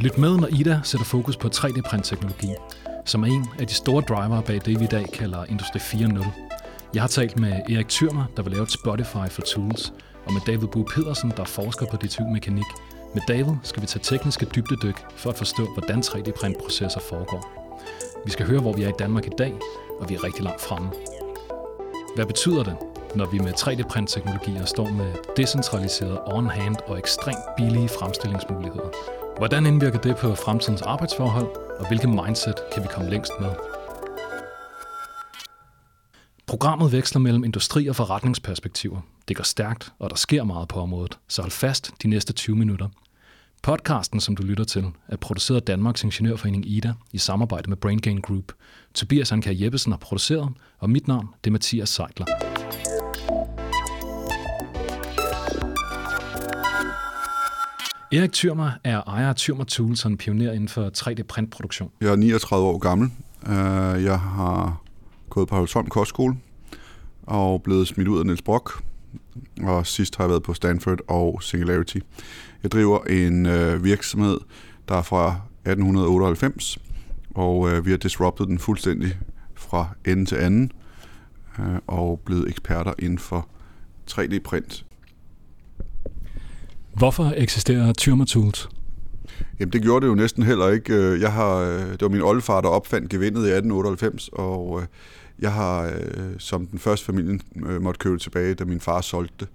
Lyt med, når Ida sætter fokus på 3D-printteknologi, som er en af de store driver bag det, vi i dag kalder Industri 4.0. Jeg har talt med Erik Thyrmer, der vil lave et Spotify for Tools, og med David Bue Pedersen, der forsker på DTU-mekanik. Med David skal vi tage tekniske dybdedyk for at forstå, hvordan 3D-printprocesser foregår. Vi skal høre, hvor vi er i Danmark i dag, og vi er rigtig langt fremme. Hvad betyder det, når vi med 3D-printteknologier står med decentraliserede on-hand og ekstremt billige fremstillingsmuligheder? Hvordan indvirker det på fremtidens arbejdsforhold, og hvilke mindset kan vi komme længst med? Programmet veksler mellem industri- og forretningsperspektiver. Det går stærkt, og der sker meget på området, så hold fast de næste 20 minutter. Podcasten, som du lytter til, er produceret af Danmarks Ingeniørforening IDA i samarbejde med BrainGain Group. Tobias Anker Jeppesen har produceret, og mit navn det er Mathias Seidler. Erik Thyrmer er ejer af Thyrmer Tools og en pioner inden for 3D-printproduktion. Jeg er 39 år gammel. Øh, jeg har gået på Holsholm Kostskole og blevet smidt ud af Niels Brock. Og sidst har jeg været på Stanford og Singularity. Jeg driver en øh, virksomhed, der er fra 1898, og øh, vi har disruptet den fuldstændig fra ende til anden, og blevet eksperter inden for 3D-print. Hvorfor eksisterer Tyrmatools? Tools? Jamen det gjorde det jo næsten heller ikke. Øh, jeg har, øh, det var min oldefar, der opfandt gevindet i 1898, og øh, jeg har som den første familien måtte købe det tilbage, da min far solgte det.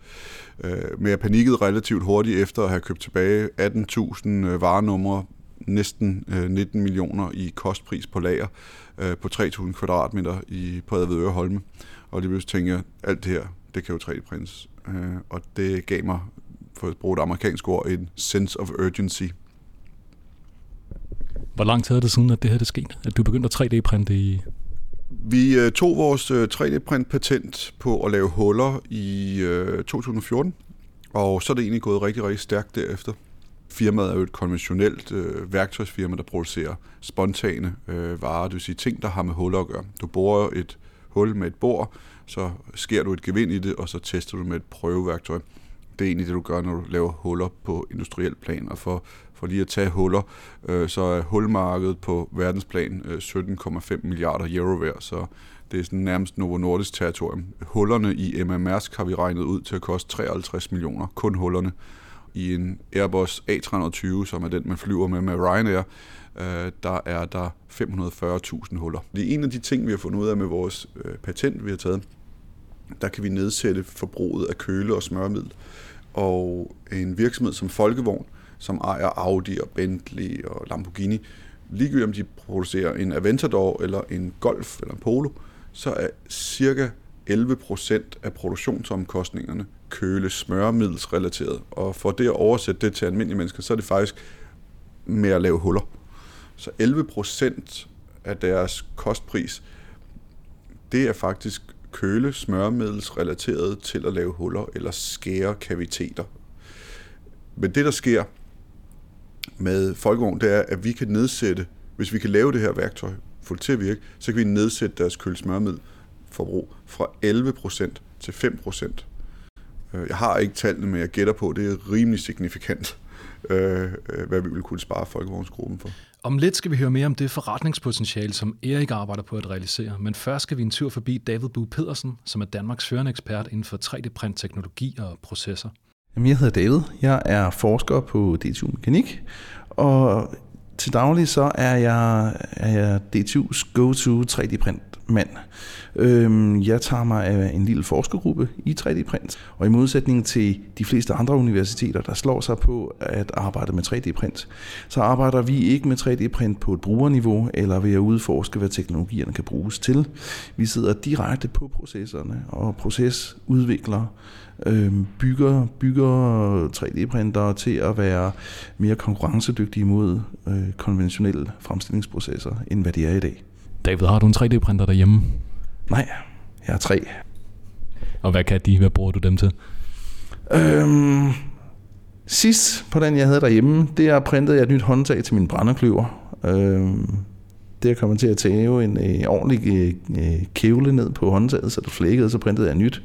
Men jeg panikkede relativt hurtigt efter at have købt tilbage 18.000 varenumre, næsten 19 millioner i kostpris på lager på 3.000 kvadratmeter i på Holme. Og lige pludselig tænkte jeg, alt det her, det kan jo 3D-printes. Og det gav mig, for at bruge et amerikansk ord, en sense of urgency. Hvor lang tid er det siden, at det her det skete? At du begyndte at 3D-printe i... Vi øh, tog vores 3D-print-patent på at lave huller i 2014, og så er det egentlig gået rigtig, rigtig stærkt derefter. Firmaet er jo et konventionelt øh, værktøjsfirma, der producerer spontane øh, varer, det vil sige ting, der har med huller at gøre. Du borer et hul med et bord, så sker du et gevind i det, og så tester du med et prøveværktøj. Det er egentlig det, du gør, når du laver huller på industriel plan. Og for, for lige at tage huller, øh, så er hulmarkedet på verdensplan øh, 17,5 milliarder euro værd, så det er sådan nærmest Novo Nordisk territorium. Hullerne i MMRsk har vi regnet ud til at koste 53 millioner, kun hullerne. I en Airbus A320, som er den, man flyver med med Ryanair, øh, der er der 540.000 huller. Det er en af de ting, vi har fundet ud af med vores øh, patent, vi har taget. Der kan vi nedsætte forbruget af køle og smørmiddel. Og en virksomhed som Folkevogn, som ejer Audi og Bentley og Lamborghini, ligegyldigt om de producerer en Aventador eller en Golf eller en Polo, så er cirka 11% af produktionsomkostningerne køle smørmiddelsrelateret. Og for det at oversætte det til almindelige mennesker, så er det faktisk med at lave huller. Så 11% af deres kostpris, det er faktisk køle smøremiddelsrelateret til at lave huller eller skære kaviteter. Men det, der sker med Folkevogn, det er, at vi kan nedsætte, hvis vi kan lave det her værktøj, få det til at virke, så kan vi nedsætte deres kølesmørmiddelforbrug fra 11% til 5%. Øh, jeg har ikke tallene, men jeg gætter på, at det er rimelig signifikant, øh, øh, hvad vi vil kunne spare Folkevognsgruppen for. Om lidt skal vi høre mere om det forretningspotentiale, som Erik arbejder på at realisere. Men først skal vi en tur forbi David Bue Pedersen, som er Danmarks førende ekspert inden for 3D-print-teknologi og processer. Jamen, jeg hedder David. Jeg er forsker på DTU Mekanik, og til daglig så er jeg, er jeg DTU's go-to 3D-print mand. Øhm, jeg tager mig af en lille forskergruppe i 3D-print, og i modsætning til de fleste andre universiteter, der slår sig på at arbejde med 3D-print, så arbejder vi ikke med 3D-print på et brugerniveau eller ved at udforske, hvad teknologierne kan bruges til. Vi sidder direkte på processerne og procesudvikler øhm, bygger, bygger 3D-printere til at være mere konkurrencedygtige mod øh, konventionelle fremstillingsprocesser, end hvad de er i dag. David, har du en 3D-printer derhjemme? Nej, jeg har tre. Og hvad kan de? Hvad bruger du dem til? Øhm, sidst på den, jeg havde derhjemme, det er printet jeg et nyt håndtag til min brænderkløver. Øhm, Det er kommet til at tage en øh, ordentlig øh, øh, kævle ned på håndtaget, så det flækkede, så printede jeg nyt.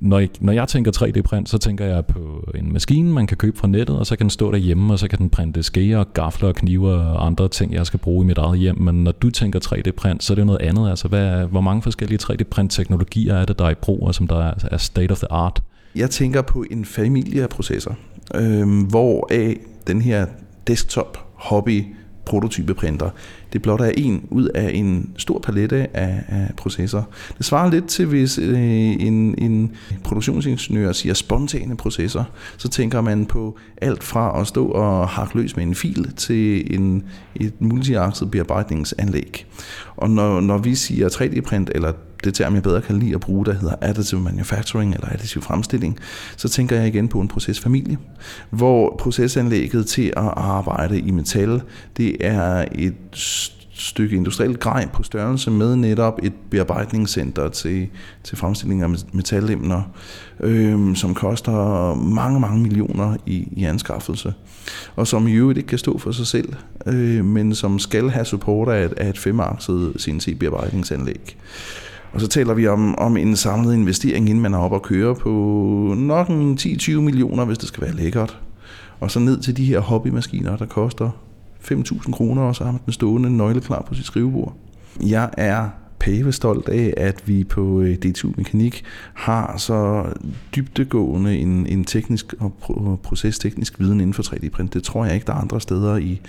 Når jeg, når jeg tænker 3D-print, så tænker jeg på en maskine, man kan købe fra nettet, og så kan den stå derhjemme, og så kan den printe skeer, gafler, kniver og andre ting, jeg skal bruge i mit eget hjem. Men når du tænker 3D-print, så er det noget andet. Altså, hvad, hvor mange forskellige 3D-print-teknologier er det, der er i brug, og som der er, er state of the art? Jeg tænker på en familie af processer, øh, hvor af den her desktop hobby prototypeprinter. Det blot er en ud af en stor palette af, af processer. Det svarer lidt til, hvis øh, en, en produktionsingeniør siger spontane processer, så tænker man på alt fra at stå og hakke løs med en fil til en, et multiakset bearbejdningsanlæg. Og når, når vi siger 3D-print eller det term, jeg bedre kan lide at bruge, der hedder additive manufacturing eller additiv fremstilling, så tænker jeg igen på en procesfamilie, hvor procesanlægget til at arbejde i metal, det er et stykke industrielt grej på størrelse med netop et bearbejdningscenter til, til fremstilling af metalemner, øh, som koster mange, mange millioner i, i anskaffelse, og som i øvrigt ikke kan stå for sig selv, øh, men som skal have support af et, af et femakset CNC-bearbejdningsanlæg. Og så taler vi om, om en samlet investering, inden man er oppe og køre på nok 10-20 millioner, hvis det skal være lækkert. Og så ned til de her hobbymaskiner, der koster 5.000 kroner, og så har man den stående nøgleklar på sit skrivebord. Jeg er stolt af, at vi på øh, DTU Mekanik har så dybtegående en, en teknisk og procesteknisk viden inden for 3D-print. Det tror jeg ikke, der er andre steder i,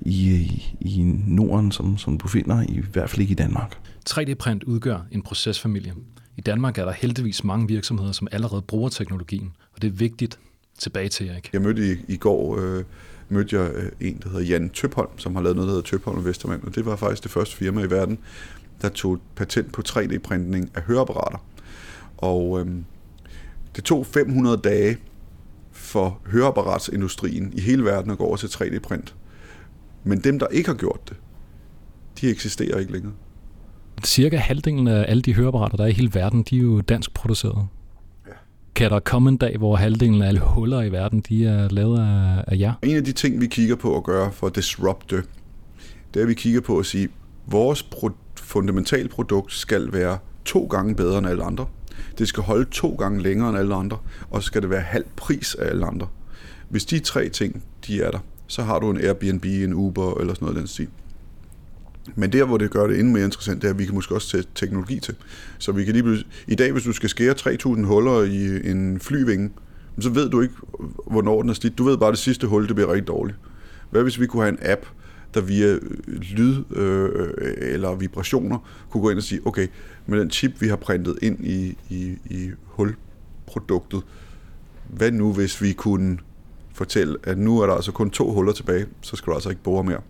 i, i Norden, som, som du finder, i hvert fald ikke i Danmark. 3D-print udgør en procesfamilie. I Danmark er der heldigvis mange virksomheder, som allerede bruger teknologien, og det er vigtigt. Tilbage til Erik. Jeg mødte i, i går øh, mødte jeg øh, en, der hedder Jan Tøpholm, som har lavet noget, der hedder Tøpholm og Vestermand, og det var faktisk det første firma i verden, der tog patent på 3D-printning af høreapparater. Og øh, det tog 500 dage for høreapparatsindustrien i hele verden at gå over til 3D-print. Men dem, der ikke har gjort det, de eksisterer ikke længere cirka halvdelen af alle de høreapparater, der er i hele verden, de er jo dansk produceret. Ja. Kan der komme en dag, hvor halvdelen af alle huller i verden, de er lavet af, af jer? En af de ting, vi kigger på at gøre for at disrupte, det er, at vi kigger på at sige, at vores pro- fundamentale produkt skal være to gange bedre end alle andre. Det skal holde to gange længere end alle andre, og så skal det være halv pris af alle andre. Hvis de tre ting, de er der, så har du en Airbnb, en Uber eller sådan noget den stil. Men der, hvor det gør det endnu mere interessant, det er, at vi kan måske også sætte teknologi til. Så vi kan lige I dag, hvis du skal skære 3.000 huller i en flyvinge, så ved du ikke, hvornår den er slidt. Du ved bare, at det sidste hul, det bliver rigtig dårligt. Hvad hvis vi kunne have en app, der via øh, lyd øh, eller vibrationer kunne gå ind og sige, okay, med den chip, vi har printet ind i, i, i hulproduktet, hvad nu hvis vi kunne fortælle, at nu er der altså kun to huller tilbage, så skal du altså ikke bore mere.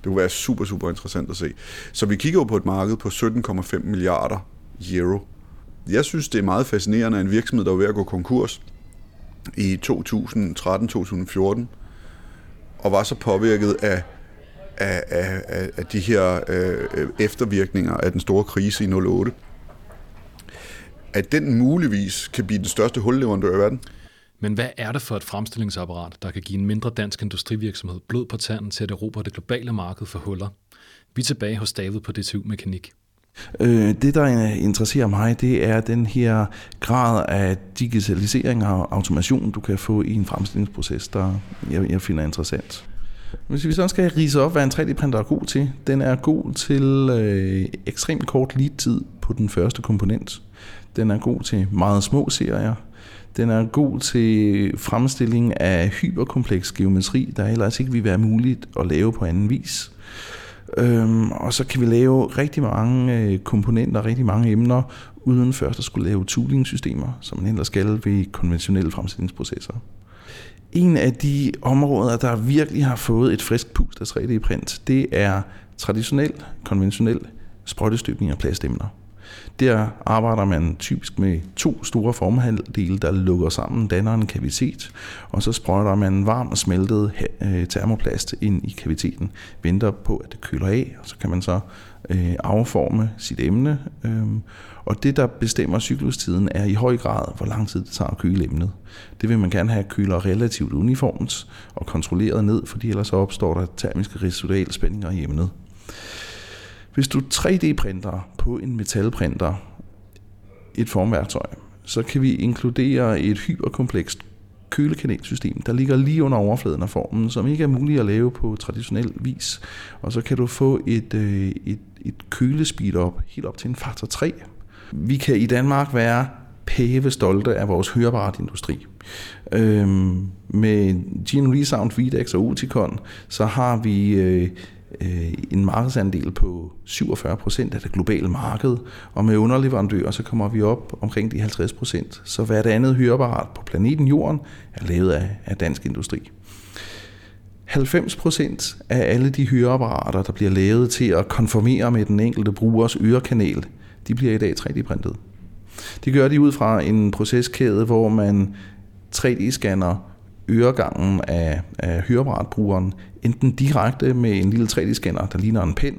Det kunne være super, super interessant at se. Så vi kigger jo på et marked på 17,5 milliarder euro. Jeg synes, det er meget fascinerende, at en virksomhed, der er ved at gå konkurs i 2013-2014, og var så påvirket af, af, af, af de her øh, eftervirkninger af den store krise i 08, at den muligvis kan blive den største hulleverandør i verden. Men hvad er det for et fremstillingsapparat, der kan give en mindre dansk industrivirksomhed blod på tanden til at erobre det globale marked for huller? Vi er tilbage hos David på DTU Mekanik. Øh, det, der øh, interesserer mig, det er den her grad af digitalisering og automation, du kan få i en fremstillingsproces, der jeg, jeg finder interessant. Hvis vi så skal rise op, hvad en 3D-printer er god til, den er god til øh, ekstremt kort lead-tid på den første komponent. Den er god til meget små serier. Den er god til fremstilling af hyperkompleks geometri, der ellers ikke vil være muligt at lave på anden vis. Øhm, og så kan vi lave rigtig mange øh, komponenter, rigtig mange emner, uden først at skulle lave tooling-systemer, som man ellers skal ved konventionelle fremstillingsprocesser. En af de områder, der virkelig har fået et frisk pust af 3D-print, det er traditionel, konventionel sprøjtestøbning af plastemner. Der arbejder man typisk med to store formhalvdele, der lukker sammen, danner en kavitet, og så sprøjter man varm smeltet øh, termoplast ind i kaviteten, venter på, at det køler af, og så kan man så øh, afforme sit emne. Øh, og det, der bestemmer cyklustiden, er i høj grad, hvor lang tid det tager at køle emnet. Det vil man gerne have køler relativt uniformt og kontrolleret ned, fordi ellers opstår der termiske residualspændinger i emnet. Hvis du 3D-printer på en metalprinter et formværktøj, så kan vi inkludere et hyperkomplekst kølekanalsystem, der ligger lige under overfladen af formen, som ikke er muligt at lave på traditionel vis. Og så kan du få et, øh, et, et kølespeed op helt op til en faktor 3. Vi kan i Danmark være pæve stolte af vores høreapparatindustri. Øhm, med Gene Resound, Videx og Uticon, så har vi øh, øh, en markedsandel på 47 procent af det globale marked, og med underleverandører, så kommer vi op omkring de 50 procent. Så hvert andet høreapparat på planeten Jorden er lavet af, af dansk industri. 90 procent af alle de høreapparater, der bliver lavet til at konformere med den enkelte brugers ørekanal, de bliver i dag 3D-printet. Det gør de ud fra en proceskæde, hvor man 3D-scanner øregangen af, af høreapparatbrugeren, enten direkte med en lille 3D-scanner, der ligner en pind,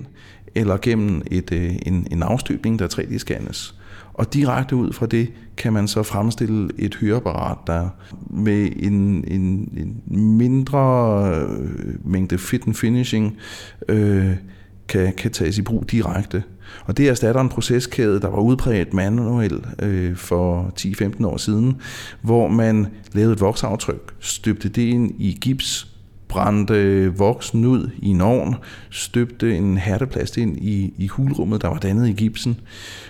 eller gennem et, øh, en, en afstøbning, der 3D-scannes. Og direkte ud fra det kan man så fremstille et høreapparat, der med en, en, en mindre øh, mængde fit and finishing øh, kan, kan tages i brug direkte. Og det erstatter en proceskæde, der var udbredt manuel øh, for 10-15 år siden, hvor man lavede et voksaftryk, støbte det ind i gips, brændte voksen ud i en ovn, støbte en hærdeplast ind i, i hulrummet, der var dannet i gipsen,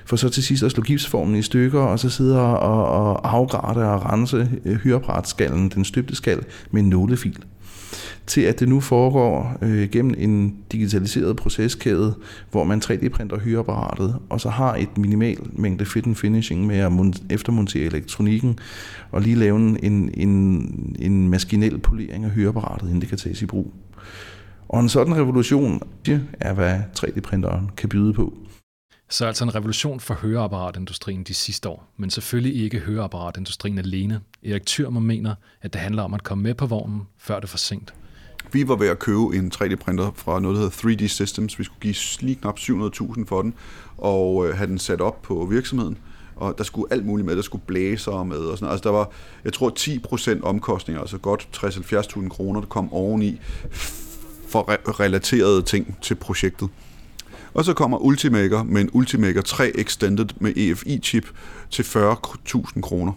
for så til sidst at slå gipsformen i stykker, og så sidde og, og afgrate og rense øh, hyrebrætskallen, den støbte skal, med en nålefil til at det nu foregår øh, gennem en digitaliseret proceskæde, hvor man 3D-printer høreapparatet, og så har et minimal mængde fit and finishing med at eftermontere elektronikken, og lige lave en, en, en maskinel polering af høreapparatet, inden det kan tages i brug. Og en sådan revolution er, hvad 3D-printeren kan byde på. Så altså en revolution for høreapparatindustrien de sidste år, men selvfølgelig ikke høreapparatindustrien alene. Erik Thürmer mener, at det handler om at komme med på vognen, før det er for sent. Vi var ved at købe en 3D-printer fra noget, der hedder 3D Systems. Vi skulle give lige knap 700.000 for den, og øh, have den sat op på virksomheden. Og der skulle alt muligt med. Der skulle blæser med og sådan Altså der var, jeg tror, 10% omkostninger, altså godt 60-70.000 kroner, der kom oveni for re- relaterede ting til projektet. Og så kommer Ultimaker med en Ultimaker 3 Extended med EFI-chip til 40.000 kroner.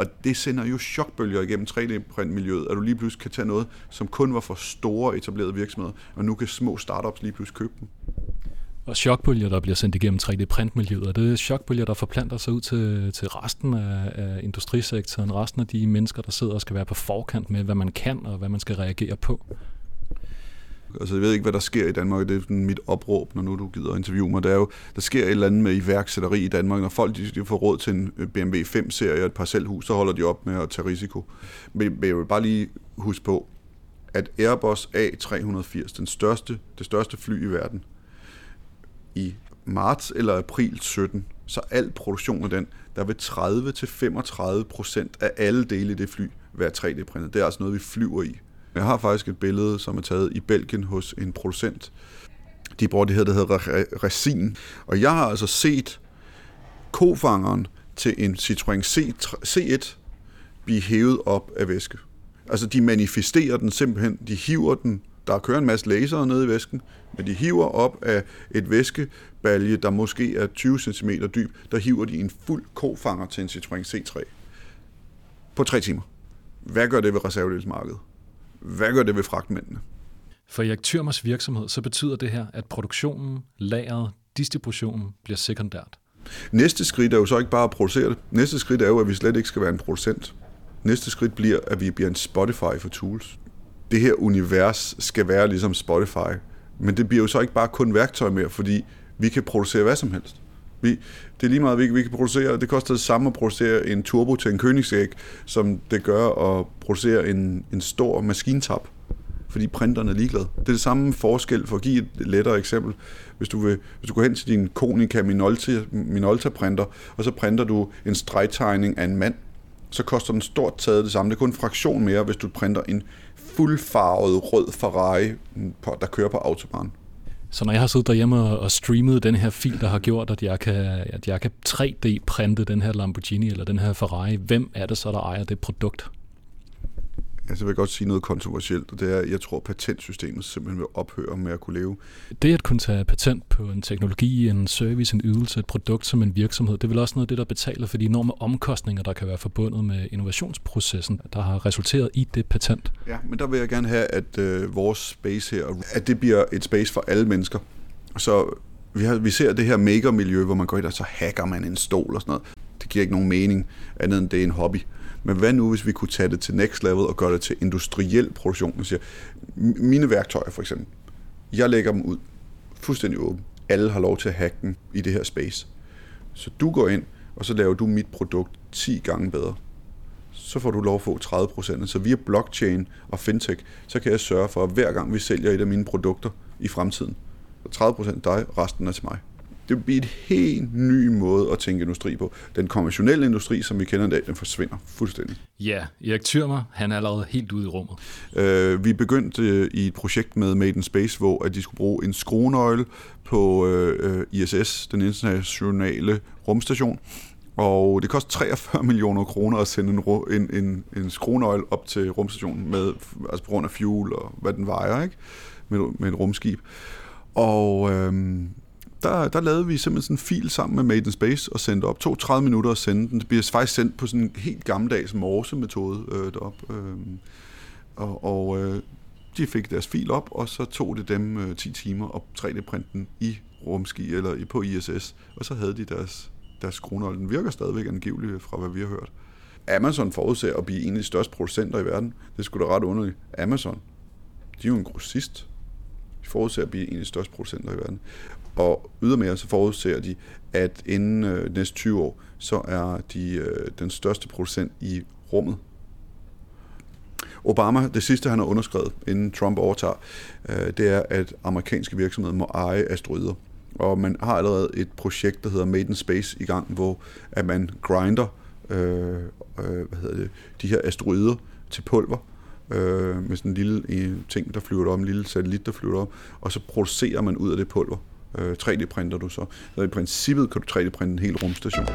Og, det sender jo chokbølger igennem 3D-printmiljøet, at du lige pludselig kan tage noget, som kun var for store etablerede virksomheder, og nu kan små startups lige pludselig købe dem. Og chokbølger, der bliver sendt igennem 3D-printmiljøet, er det chokbølger, der forplanter sig ud til, til resten af, af industrisektoren, resten af de mennesker, der sidder og skal være på forkant med, hvad man kan og hvad man skal reagere på? Altså, jeg ved ikke, hvad der sker i Danmark. Det er sådan mit opråb, når nu du gider interviewe mig. Der, er jo, der sker et eller andet med iværksætteri i Danmark. Når folk de, de får råd til en øh, BMW 5-serie og et parcelhus, så holder de op med at tage risiko. Men, men jeg vil bare lige huske på, at Airbus A380, den største, det største fly i verden, i marts eller april 17, så al produktion af den, der vil 30-35% af alle dele i det fly være 3D-printet. Det er altså noget, vi flyver i. Jeg har faktisk et billede, som er taget i Belgien hos en producent. De bruger det her, der hedder resin. Og jeg har altså set kofangeren til en Citroën C1 blive hævet op af væske. Altså de manifesterer den simpelthen, de hiver den, der kører en masse laser nede i væsken, men de hiver op af et væskebalje, der måske er 20 cm dyb, der hiver de en fuld kofanger til en Citroën C3 på tre timer. Hvad gør det ved reservedelsmarkedet? Hvad gør det ved fragtmændene? For Erik Thürmers virksomhed, så betyder det her, at produktionen, lageret, distributionen bliver sekundært. Næste skridt er jo så ikke bare at producere det. Næste skridt er jo, at vi slet ikke skal være en producent. Næste skridt bliver, at vi bliver en Spotify for tools. Det her univers skal være ligesom Spotify. Men det bliver jo så ikke bare kun værktøj mere, fordi vi kan producere hvad som helst. Vi, det er lige meget, vi, vi kan producere, det koster det samme at producere en turbo til en kønigsæg, som det gør at producere en, en stor maskintap, fordi printerne er ligeglade. Det er det samme forskel, for at give et lettere eksempel. Hvis du, vil, hvis du går hen til din Konica Minolta, Minolta printer, og så printer du en stregtegning af en mand, så koster den stort taget det samme. Det er kun en fraktion mere, hvis du printer en fuldfarvet rød Ferrari, der kører på autobahn. Så når jeg har siddet derhjemme og streamet den her fil, der har gjort, at jeg kan, at jeg kan 3D-printe den her Lamborghini eller den her Ferrari, hvem er det så, der ejer det produkt? Altså, jeg vil godt sige noget kontroversielt, og det er, at jeg tror, at patentsystemet simpelthen vil ophøre med at kunne leve. Det at kunne tage patent på en teknologi, en service, en ydelse, et produkt som en virksomhed, det er vel også noget af det, der betaler for de enorme omkostninger, der kan være forbundet med innovationsprocessen, der har resulteret i det patent. Ja, men der vil jeg gerne have, at øh, vores space her, at det bliver et space for alle mennesker. Så vi, har, vi ser det her maker-miljø, hvor man går ind og så hacker man en stol og sådan noget. Det giver ikke nogen mening, andet end det er en hobby. Men hvad nu, hvis vi kunne tage det til next level og gøre det til industriel produktion? Jeg siger, mine værktøjer for eksempel, jeg lægger dem ud fuldstændig åben. Alle har lov til at hacke dem i det her space. Så du går ind, og så laver du mit produkt 10 gange bedre. Så får du lov at få 30%. Så via blockchain og fintech, så kan jeg sørge for, at hver gang vi sælger et af mine produkter i fremtiden, så 30% dig, resten er til mig det vil blive et helt ny måde at tænke industri på. Den konventionelle industri, som vi kender i dag, den forsvinder fuldstændig. Ja, Erik Thürmer, han er allerede helt ude i rummet. Øh, vi begyndte øh, i et projekt med Made in Space, hvor at de skulle bruge en skruenøgle på øh, ISS, den internationale rumstation. Og det koster 43 millioner kroner at sende en, en, en, en skruenøgle op til rumstationen, med, altså på grund af fuel og hvad den vejer, ikke? Med, med et rumskib. Og øhm, der, der lavede vi simpelthen sådan en fil sammen med Made in Space og sendte op. To 30 minutter at sende den. Det bliver faktisk sendt på sådan en helt gammeldags morse-metode øh, derop. Øh, og og øh, de fik deres fil op, og så tog det dem øh, 10 timer at 3D-printe den i rumski eller i, på ISS. Og så havde de deres, deres skruenøgle. Den virker stadigvæk angiveligt øh, fra, hvad vi har hørt. Amazon forudser at blive en af de største producenter i verden. Det skulle da ret underligt. Amazon, de er jo en grossist. De forudser at blive en af de største producenter i verden. Og ydermere så forudser de, at inden øh, næste 20 år, så er de øh, den største producent i rummet. Obama, det sidste han har underskrevet, inden Trump overtager, øh, det er, at amerikanske virksomheder må eje asteroider. Og man har allerede et projekt, der hedder Made in Space i gang, hvor at man grinder øh, øh, hvad hedder det, de her asteroider til pulver, øh, med sådan en lille en ting, der flyver om, en lille satellit, der flyver op, og så producerer man ud af det pulver øh, 3D-printer du så. Så i princippet kan du 3D-printe en hel rumstation.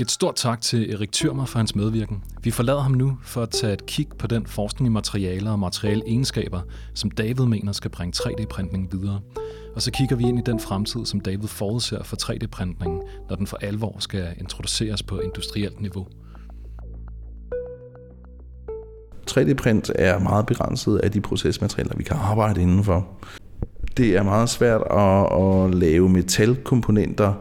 Et stort tak til Erik Thürmer for hans medvirken. Vi forlader ham nu for at tage et kig på den forskning i materialer og materiale egenskaber, som David mener skal bringe 3D-printning videre. Og så kigger vi ind i den fremtid, som David forudser for 3D-printningen, når den for alvor skal introduceres på industrielt niveau. 3D-print er meget begrænset af de procesmaterialer, vi kan arbejde indenfor. Det er meget svært at, at lave metalkomponenter,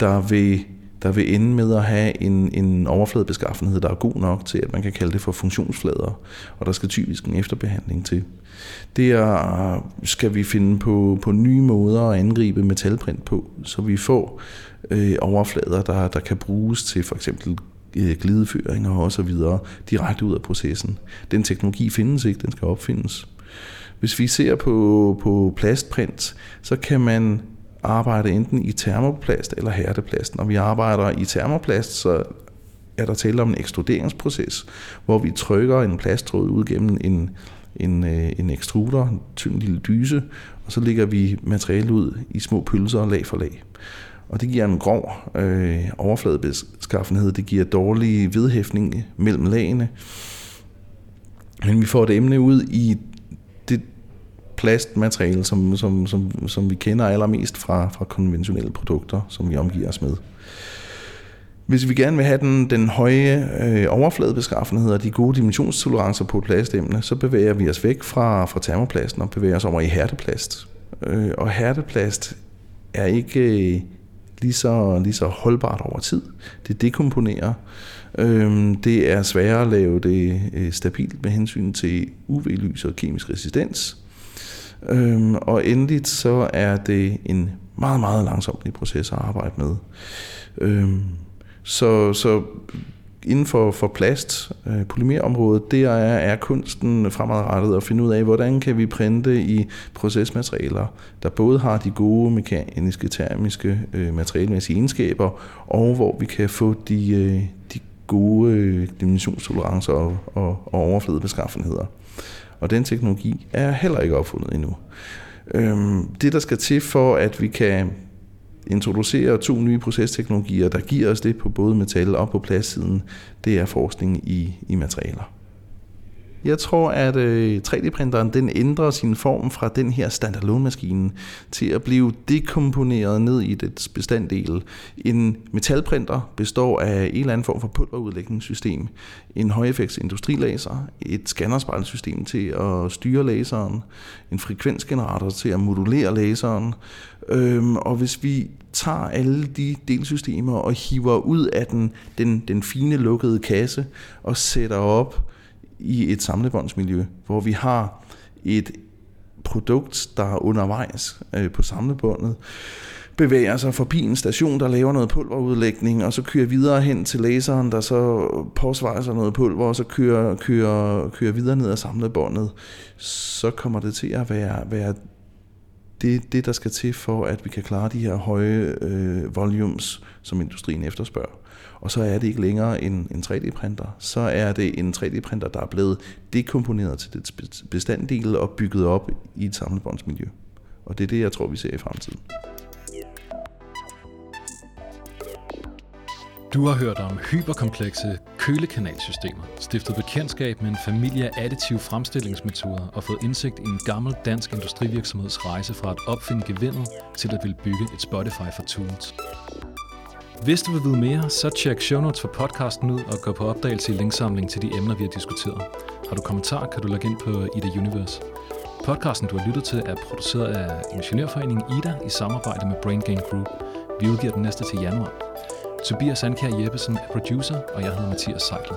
der vil, der vil ende med at have en, en overfladebeskaffenhed, der er god nok til, at man kan kalde det for funktionsflader, og der skal typisk en efterbehandling til. Det er, skal vi finde på, på nye måder at angribe metalprint på, så vi får øh, overflader, der, der kan bruges til for eksempel Øh, glideføringer og så videre direkte ud af processen. Den teknologi findes ikke, den skal opfindes. Hvis vi ser på, på plastprint, så kan man arbejde enten i termoplast eller hærdeplast. Når vi arbejder i termoplast, så er der tale om en ekstruderingsproces, hvor vi trykker en plasttråd ud gennem en, en, øh, en ekstruder, en tynd lille dyse, og så lægger vi materialet ud i små pølser lag for lag. Og det giver en grov øh, overfladebeskaffenhed, det giver dårlig vedhæftning mellem lagene. Men vi får det emne ud i det plastmateriale, som, som, som, som vi kender allermest fra, fra konventionelle produkter, som vi omgiver os med. Hvis vi gerne vil have den, den høje øh, overfladebeskaffenhed og de gode dimensionstolerancer på plastemne, så bevæger vi os væk fra, fra termoplasten og bevæger os over i hærdeplast. Øh, og hærdeplast er ikke lige så, lige så holdbart over tid. Det dekomponerer. Øhm, det er sværere at lave det øh, stabilt med hensyn til UV-lys og kemisk resistens. Øhm, og endeligt så er det en meget, meget langsomlig proces at arbejde med. Øhm, så, så inden for, for plast, øh, polymerområdet, der er, er kunsten fremadrettet at finde ud af, hvordan kan vi printe i procesmaterialer, der både har de gode mekaniske, termiske, øh, materialmæssige egenskaber, og hvor vi kan få de, øh, de gode øh, dimensionstolerancer og, og, og overfladebeskaffenheder. Og den teknologi er heller ikke opfundet endnu. Øhm, det, der skal til for, at vi kan introducerer to nye procesteknologier, der giver os det på både metal og på plastsiden, det er forskning i, i materialer. Jeg tror, at øh, 3D-printeren den ændrer sin form fra den her standalone-maskine til at blive dekomponeret ned i dets bestanddel. En metalprinter består af en eller anden form for pulverudlægningssystem, en højeffekts industrilaser, et scannerspejlsystem til at styre laseren, en frekvensgenerator til at modulere laseren, øhm, og hvis vi tager alle de delsystemer og hiver ud af den, den, den fine lukkede kasse og sætter op i et samlebåndsmiljø, hvor vi har et produkt, der undervejs øh, på samlebåndet, bevæger sig forbi en station, der laver noget pulverudlægning, og så kører videre hen til laseren, der så påsvejser noget pulver, og så kører, kører, kører videre ned ad samlebåndet, så kommer det til at være, være det, det, der skal til for, at vi kan klare de her høje øh, volumes, som industrien efterspørger og så er det ikke længere en, en 3D-printer. Så er det en 3D-printer, der er blevet dekomponeret til dets bestanddele og bygget op i et samlebåndsmiljø. Og det er det, jeg tror, vi ser i fremtiden. Du har hørt om hyperkomplekse kølekanalsystemer, stiftet bekendtskab med en familie af additive fremstillingsmetoder og fået indsigt i en gammel dansk industrivirksomheds rejse fra at opfinde gevindet til at ville bygge et Spotify for tools. Hvis du vil vide mere, så tjek show notes for podcasten ud og gå på opdagelse i linksamling til de emner, vi har diskuteret. Har du kommentar, kan du logge ind på Ida Universe. Podcasten, du har lyttet til, er produceret af Ingeniørforeningen Ida i samarbejde med Brain Gain Group. Vi udgiver den næste til januar. Tobias Sandkær Jeppesen er producer, og jeg hedder Mathias Seidel.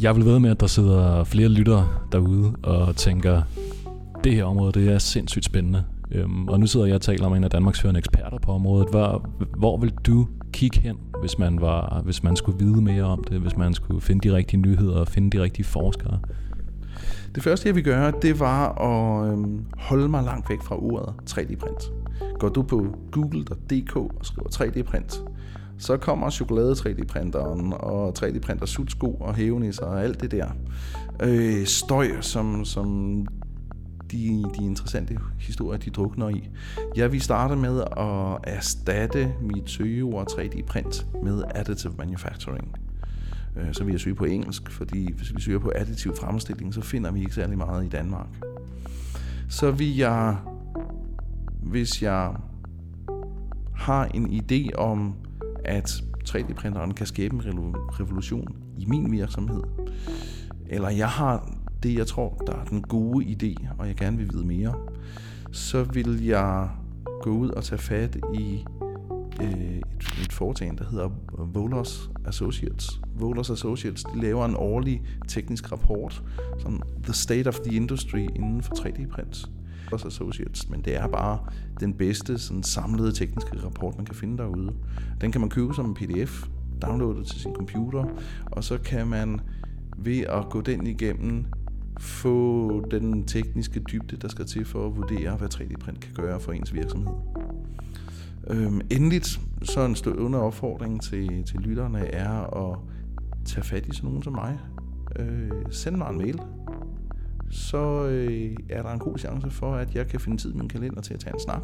Jeg vil ved med, at der sidder flere lyttere derude og tænker, det her område, det er sindssygt spændende. Øhm, og nu sidder jeg og taler med en af Danmarks førende eksperter på området. Hvor, hvor vil du kigge hen, hvis man, var, hvis man skulle vide mere om det, hvis man skulle finde de rigtige nyheder og finde de rigtige forskere? Det første, jeg vil gøre, det var at øhm, holde mig langt væk fra ordet 3D-print. Går du på google.dk og skriver 3D-print, så kommer chokolade 3D-printeren og 3D-printer sutsko og hævenisser og alt det der. Øh, støj, som, som de, de interessante historier, de drukner i. Jeg vil starte med at erstatte mit søgeord 3D-print med additive manufacturing. Øh, så vil jeg søge på engelsk, fordi hvis vi søger på additiv fremstilling, så finder vi ikke særlig meget i Danmark. Så vil jeg, hvis jeg har en idé om at 3D-printeren kan skabe en revolution i min virksomhed, eller jeg har det, jeg tror, der er den gode idé, og jeg gerne vil vide mere, så vil jeg gå ud og tage fat i øh, et, et foretagende, der hedder Volos Associates. Volos Associates de laver en årlig teknisk rapport, som The State of the Industry inden for 3D-print. Associates, men det er bare den bedste sådan, samlede tekniske rapport, man kan finde derude. Den kan man købe som en pdf, downloade til sin computer, og så kan man ved at gå den igennem få den tekniske dybde, der skal til for at vurdere, hvad 3D-print kan gøre for ens virksomhed. Øhm, endeligt, så en stående opfordring til, til lytterne er at tage fat i sådan nogen som mig. Øh, send mig en mail så øh, er der en god chance for, at jeg kan finde tid i min kalender til at tage en snak.